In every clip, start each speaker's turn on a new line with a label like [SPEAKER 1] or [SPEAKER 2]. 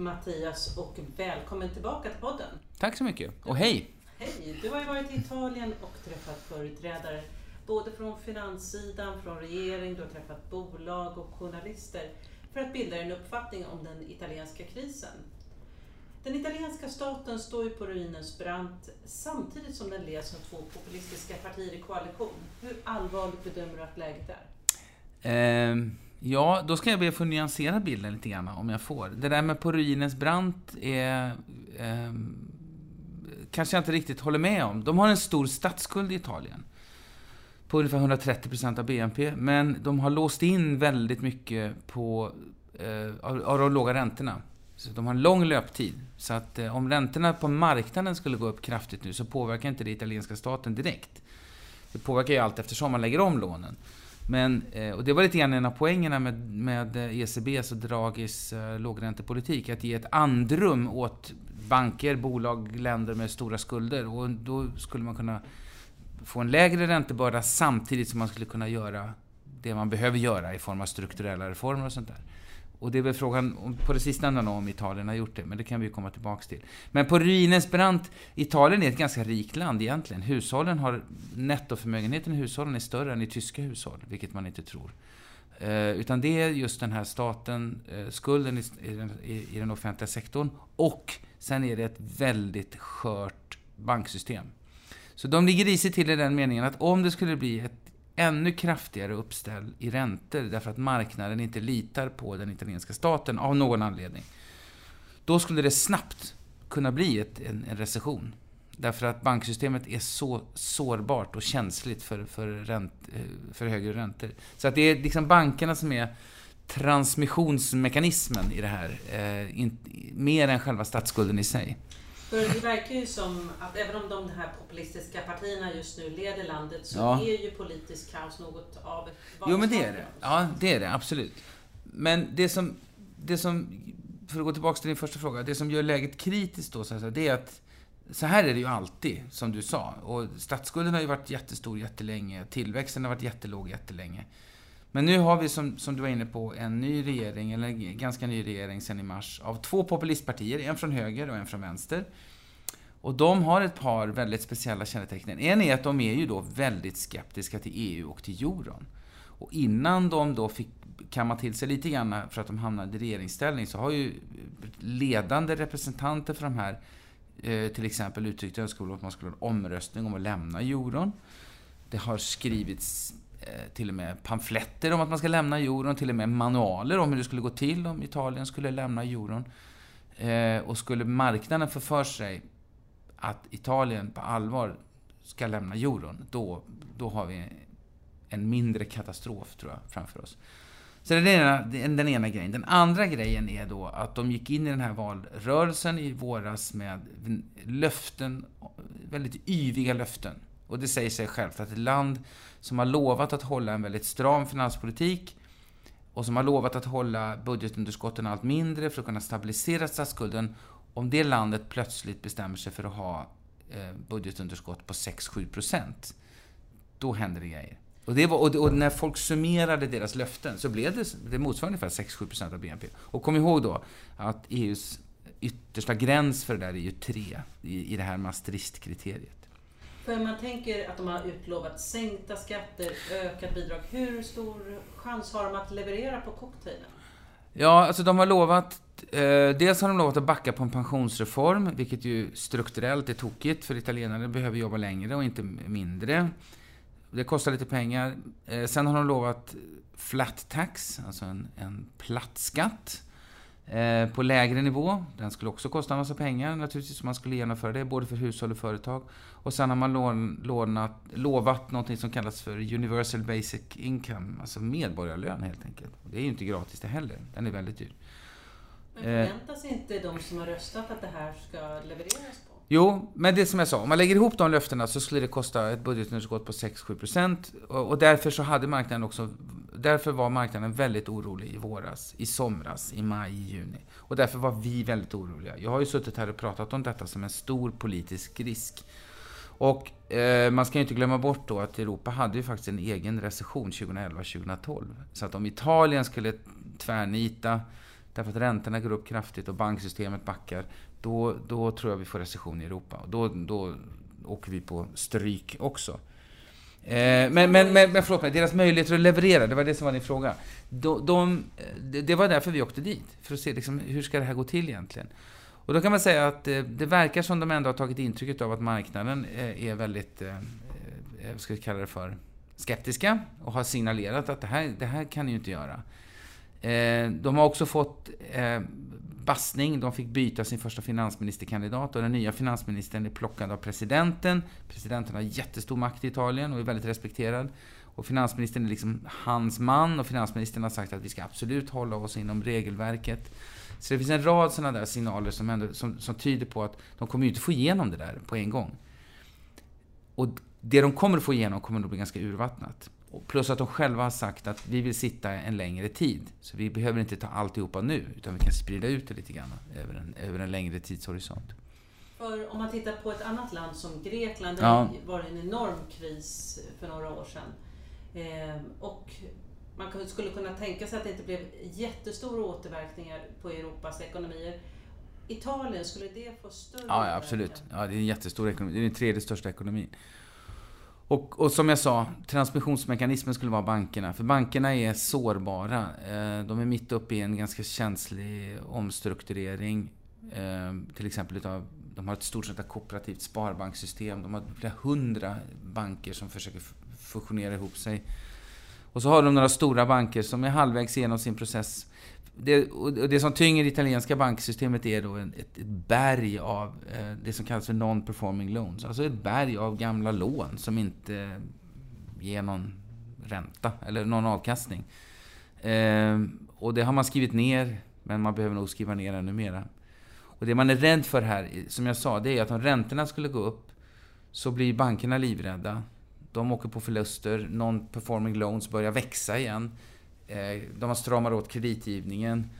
[SPEAKER 1] Mattias och välkommen tillbaka till podden.
[SPEAKER 2] Tack så mycket och hej!
[SPEAKER 1] Hej! Du har ju varit i Italien och träffat företrädare både från finanssidan, från regering, du har träffat bolag och journalister för att bilda en uppfattning om den italienska krisen. Den italienska staten står ju på ruinens brant samtidigt som den leds av två populistiska partier i koalition. Hur allvarligt bedömer du att läget
[SPEAKER 2] är? Eh, ja, då ska jag be att få nyansera bilden lite grann om jag får. Det där med på ruinens brant är... Eh, kanske jag inte riktigt håller med om. De har en stor statsskuld i Italien. På ungefär 130% av BNP. Men de har låst in väldigt mycket på, eh, av, av de låga räntorna. Så de har en lång löptid. Så att eh, om räntorna på marknaden skulle gå upp kraftigt nu så påverkar inte det italienska staten direkt. Det påverkar ju allt eftersom man lägger om lånen. Men, eh, och det var lite grann en av poängerna med, med eh, ECBs alltså och Draghis eh, lågräntepolitik. Att ge ett andrum åt banker, bolag, länder med stora skulder. Och då skulle man kunna få en lägre räntebörda samtidigt som man skulle kunna göra det man behöver göra i form av strukturella reformer och sånt där. Och det är väl frågan på det sistnämnda om Italien har gjort det, men det kan vi ju komma tillbaks till. Men på ruinens brant, Italien är ett ganska rikt land egentligen. Hushållen har, nettoförmögenheten i hushållen är större än i tyska hushåll, vilket man inte tror. Eh, utan det är just den här staten, eh, skulden i, i, den, i, i den offentliga sektorn och sen är det ett väldigt skört banksystem. Så de ligger risigt till i den meningen att om det skulle bli ett ännu kraftigare uppställ i räntor därför att marknaden inte litar på den italienska staten av någon anledning. Då skulle det snabbt kunna bli ett, en, en recession. Därför att banksystemet är så sårbart och känsligt för, för, ränt, eh, för högre räntor. Så att det är liksom bankerna som är transmissionsmekanismen i det här. Eh, in, mer än själva statsskulden i sig.
[SPEAKER 1] För det verkar ju som att även om de här populistiska partierna just nu leder landet så ja. är ju politisk kaos något av ett
[SPEAKER 2] Jo, men det är det. Ja, det är det. Absolut. Men det som, det som, för att gå tillbaka till din första fråga, det som gör läget kritiskt då, så här, det är att så här är det ju alltid, som du sa. Och statsskulden har ju varit jättestor jättelänge. Tillväxten har varit jättelåg jättelänge. Men nu har vi, som, som du var inne på, en ny regering, eller en ganska ny regering sen i mars, av två populistpartier, en från höger och en från vänster. Och de har ett par väldigt speciella kännetecken. En är att de är ju då väldigt skeptiska till EU och till euron. Och innan de då fick kamma till sig lite grann för att de hamnade i regeringsställning så har ju ledande representanter för de här eh, till exempel uttryckt önskemål om att man skulle ha en omröstning om att lämna euron. Det har skrivits Eh, till och med pamfletter om att man ska lämna euron, till och med manualer om hur det skulle gå till om Italien skulle lämna euron. Eh, och skulle marknaden få för sig att Italien på allvar ska lämna euron, då, då har vi en mindre katastrof, tror jag, framför oss. Så det är den ena, den ena grejen. Den andra grejen är då att de gick in i den här valrörelsen i våras med löften, väldigt yviga löften. Och det säger sig självt att ett land som har lovat att hålla en väldigt stram finanspolitik och som har lovat att hålla budgetunderskotten allt mindre för att kunna stabilisera statsskulden. Om det landet plötsligt bestämmer sig för att ha eh, budgetunderskott på 6-7 procent, då händer det grejer. Och, det var, och, när folk summerade deras löften så blev det, det motsvarande ungefär 6-7 procent av BNP. Och kom ihåg då att EUs yttersta gräns för det där är ju 3 i, i det här Maastricht-kriteriet.
[SPEAKER 1] För man tänker att de har utlovat sänkta skatter, ökat bidrag. Hur stor chans har de att leverera på cocktailen?
[SPEAKER 2] Ja, alltså de har lovat... Eh, dels har de lovat att backa på en pensionsreform, vilket ju strukturellt är tokigt, för italienare behöver jobba längre och inte mindre. Det kostar lite pengar. Eh, sen har de lovat flat tax, alltså en, en platt skatt. Eh, på lägre nivå. Den skulle också kosta en massa pengar naturligtvis om man skulle genomföra det, både för hushåll och företag. Och sen har man lån, lånat, lovat något som kallas för Universal Basic Income, alltså medborgarlön helt enkelt. Det är ju inte gratis det heller, den är väldigt dyr.
[SPEAKER 1] Men förväntas eh, inte de som har röstat att det här ska levereras på?
[SPEAKER 2] Jo, men det som jag sa, om man lägger ihop de löftena så skulle det kosta ett budgetunderskott på 6-7% och, och därför så hade marknaden också därför var marknaden väldigt orolig i våras, i somras, i maj, i juni. Och därför var vi väldigt oroliga. Jag har ju suttit här och pratat om detta som en stor politisk risk. Och eh, man ska ju inte glömma bort då att Europa hade ju faktiskt en egen recession 2011-2012. Så att om Italien skulle tvärnita därför att räntorna går upp kraftigt och banksystemet backar, då, då tror jag vi får recession i Europa. Då, då åker vi på stryk också. Eh, men, men, men, men förlåt mig, deras möjligheter att leverera, det var det som var din fråga. De, de, det var därför vi åkte dit, för att se liksom, hur ska det här gå till egentligen. Och då kan man säga att eh, det verkar som de ändå har tagit intrycket av att marknaden eh, är väldigt, vad ska vi kalla det för, skeptiska och har signalerat att det här, det här kan ni ju inte göra. De har också fått bassning. De fick byta sin första finansministerkandidat och den nya finansministern är plockad av presidenten. Presidenten har jättestor makt i Italien och är väldigt respekterad. Och finansministern är liksom hans man och finansministern har sagt att vi ska absolut hålla oss inom regelverket. Så det finns en rad sådana där signaler som, ändå, som, som tyder på att de kommer ju inte få igenom det där på en gång. Och det de kommer att få igenom kommer nog bli ganska urvattnat. Plus att de själva har sagt att vi vill sitta en längre tid. Så vi behöver inte ta alltihopa nu, utan vi kan sprida ut det lite grann över en, över en längre tidshorisont.
[SPEAKER 1] För om man tittar på ett annat land som Grekland, där ja. var det en enorm kris för några år sedan. Eh, och man skulle kunna tänka sig att det inte blev jättestora återverkningar på Europas ekonomier. Italien, skulle det få större
[SPEAKER 2] Ja, ja absolut. Ja, det är en jättestor ekonomi. Det är den tredje största ekonomin. Och, och, som jag sa, transmissionsmekanismen skulle vara bankerna. För bankerna är sårbara. Eh, de är mitt uppe i en ganska känslig omstrukturering. Eh, till exempel utav, de har ett stort sånt kooperativt sparbankssystem. De har flera hundra banker som försöker fusionera ihop sig. Och så har de några stora banker som är halvvägs genom sin process. Det, och det som tynger det italienska banksystemet är då ett, ett berg av eh, det som kallas för non-performing loans. Alltså ett berg av gamla lån som inte ger någon ränta eller någon avkastning. Eh, och det har man skrivit ner, men man behöver nog skriva ner ännu mera. Och det man är rädd för här, som jag sa, det är att om räntorna skulle gå upp så blir bankerna livrädda. De åker på förluster, non-performing loans börjar växa igen. Eh, de har stramat åt kreditgivningen.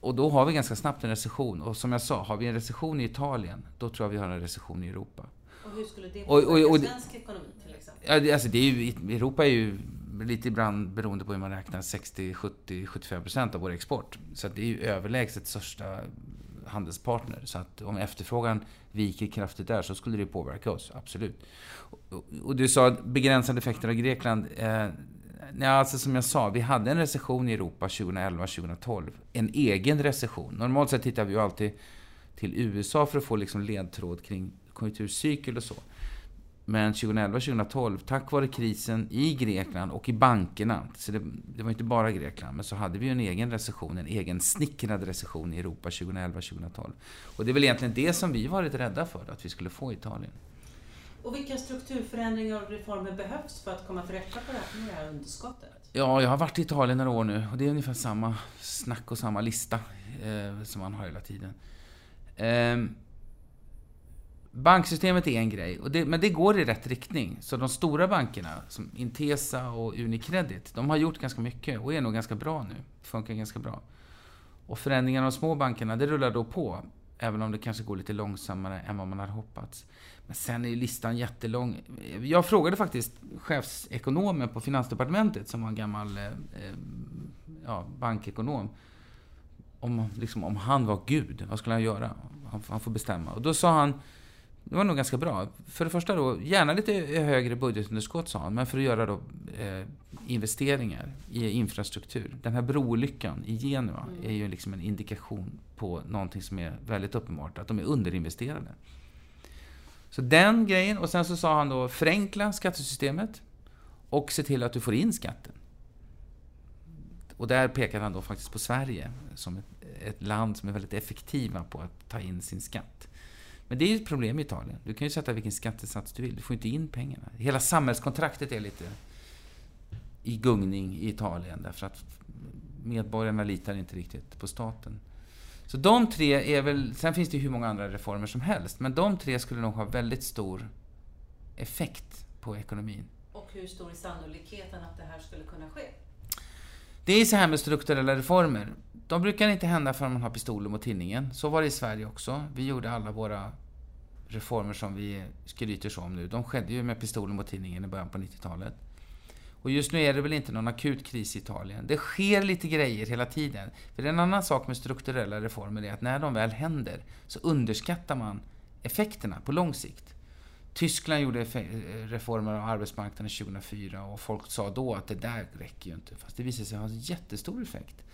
[SPEAKER 2] Och då har vi ganska snabbt en recession. Och som jag sa, har vi en recession i Italien, då tror jag vi har en recession i Europa.
[SPEAKER 1] Och hur skulle det påverka svensk ekonomi till exempel?
[SPEAKER 2] Alltså det är ju, Europa är ju lite ibland beroende på hur man räknar 60, 70, 75 procent av vår export. Så det är ju överlägset största handelspartner. Så att om efterfrågan viker kraftigt där så skulle det påverka oss, absolut. Och du sa begränsade effekter av Grekland. Eh, Ja, alltså som jag sa, vi hade en recession i Europa 2011-2012. En egen recession. Normalt sett tittar vi ju alltid till USA för att få liksom ledtråd kring konjunkturcykel och så. Men 2011-2012, tack vare krisen i Grekland och i bankerna, så det, det, var inte bara Grekland, men så hade vi ju en egen recession, en egen snickrad recession i Europa 2011-2012. Och det är väl egentligen det som vi varit rädda för, att vi skulle få i Italien.
[SPEAKER 1] Och vilka strukturförändringar och reformer behövs för att komma till rätta med det här underskottet?
[SPEAKER 2] Ja, jag har varit i Italien några år nu och det är ungefär samma snack och samma lista eh, som man har hela tiden. Eh, Banksystemet är en grej, det, men det går i rätt riktning. Så de stora bankerna, som Intesa och Unicredit, de har gjort ganska mycket och är nog ganska bra nu. Funkar ganska bra. Och förändringarna av de små bankerna, det rullar då på. Även om det kanske går lite långsammare än vad man hade hoppats. Men sen är listan jättelång. Jag frågade faktiskt chefsekonomen på Finansdepartementet, som var en gammal eh, eh, ja, bankekonom, om, liksom, om han var Gud. Vad skulle han göra? Han, han får bestämma. Och då sa han det var nog ganska bra. För det första då, gärna lite högre budgetunderskott sa han, men för att göra då eh, investeringar i infrastruktur. Den här broolyckan i Genua mm. är ju liksom en indikation på någonting som är väldigt uppenbart, att de är underinvesterade. Så den grejen, och sen så sa han då förenkla skattesystemet och se till att du får in skatten. Och där pekade han då faktiskt på Sverige som ett, ett land som är väldigt effektiva på att ta in sin skatt. Men det är ju ett problem i Italien. Du kan ju sätta vilken skattesats du vill. Du får inte in pengarna. Hela samhällskontraktet är lite i gungning i Italien därför att medborgarna litar inte riktigt på staten. Så de tre är väl... Sen finns det ju hur många andra reformer som helst, men de tre skulle nog ha väldigt stor effekt på ekonomin.
[SPEAKER 1] Och hur stor är sannolikheten att det här skulle kunna ske?
[SPEAKER 2] Det är så här med strukturella reformer. De brukar inte hända förrän man har pistolen mot tinningen. Så var det i Sverige också. Vi gjorde alla våra reformer som vi skryter så om nu. De skedde ju med pistolen mot tinningen i början på 90-talet. Och just nu är det väl inte någon akut kris i Italien. Det sker lite grejer hela tiden. För en annan sak med strukturella reformer är att när de väl händer så underskattar man effekterna på lång sikt. Tyskland gjorde reformer av arbetsmarknaden 2004 och folk sa då att det där räcker ju inte. Fast det visade sig ha en jättestor effekt.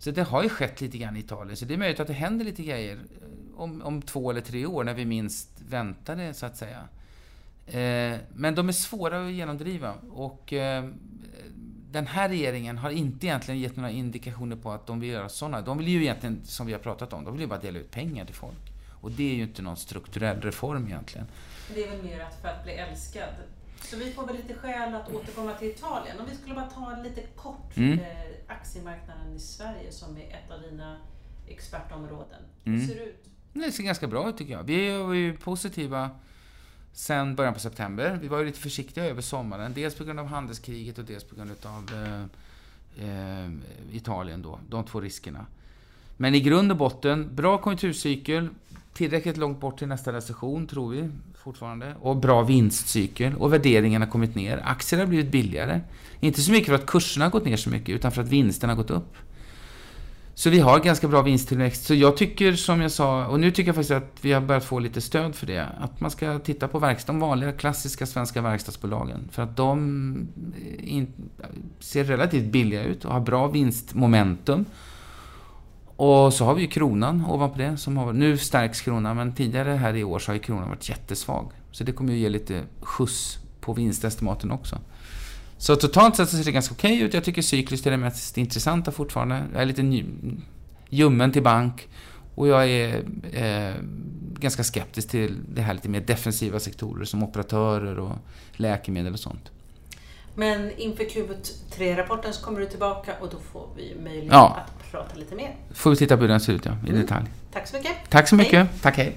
[SPEAKER 2] Så det har ju skett lite grann i Italien. Så det är möjligt att det händer lite grejer eh, om, om två eller tre år när vi minst väntar det, så att säga. Eh, men de är svåra att genomdriva. Och eh, den här regeringen har inte egentligen gett några indikationer på att de vill göra sådana. De vill ju egentligen, som vi har pratat om, de vill ju bara dela ut pengar till folk. Och det är ju inte någon strukturell reform egentligen.
[SPEAKER 1] Det är väl mer att för att bli älskad. Så vi får väl lite skäl att återkomma till Italien. Om vi skulle bara ta lite kort mm. eh, aktiemarknaden i Sverige som är ett av dina expertområden. Hur mm. ser det ut?
[SPEAKER 2] Det ser ganska bra ut tycker jag. Vi är ju positiva sen början på september. Vi var ju lite försiktiga över sommaren. Dels på grund av handelskriget och dels på grund av eh, eh, Italien då. De två riskerna. Men i grund och botten, bra konjunkturcykel, tillräckligt långt bort till nästa recession, tror vi fortfarande. Och bra vinstcykel. Och värderingen har kommit ner. Aktier har blivit billigare. Inte så mycket för att kurserna har gått ner så mycket, utan för att vinsterna har gått upp. Så vi har ganska bra vinsttillväxt. Så jag tycker som jag sa, och nu tycker jag faktiskt att vi har börjat få lite stöd för det, att man ska titta på verkstad, de vanliga klassiska svenska verkstadsbolagen. För att de eh, in, ser relativt billiga ut och har bra vinstmomentum. Och så har vi ju kronan ovanpå det. Som har, nu stärks kronan, men tidigare här i år så har ju kronan varit jättesvag. Så det kommer ju ge lite skjuts på vinstestimaten också. Så totalt sett så ser det ganska okej okay ut. Jag tycker cykliskt är det mest intressanta fortfarande. Jag är lite ljummen till bank. Och jag är eh, ganska skeptisk till det här lite mer defensiva sektorer som operatörer och läkemedel och sånt.
[SPEAKER 1] Men inför Q3-rapporten så kommer du tillbaka och då får vi möjlighet ja. att prata lite mer.
[SPEAKER 2] får vi titta på hur den ser ut, ja, i mm. detalj.
[SPEAKER 1] Tack så mycket.
[SPEAKER 2] Tack så mycket. Hej. Tack, hej.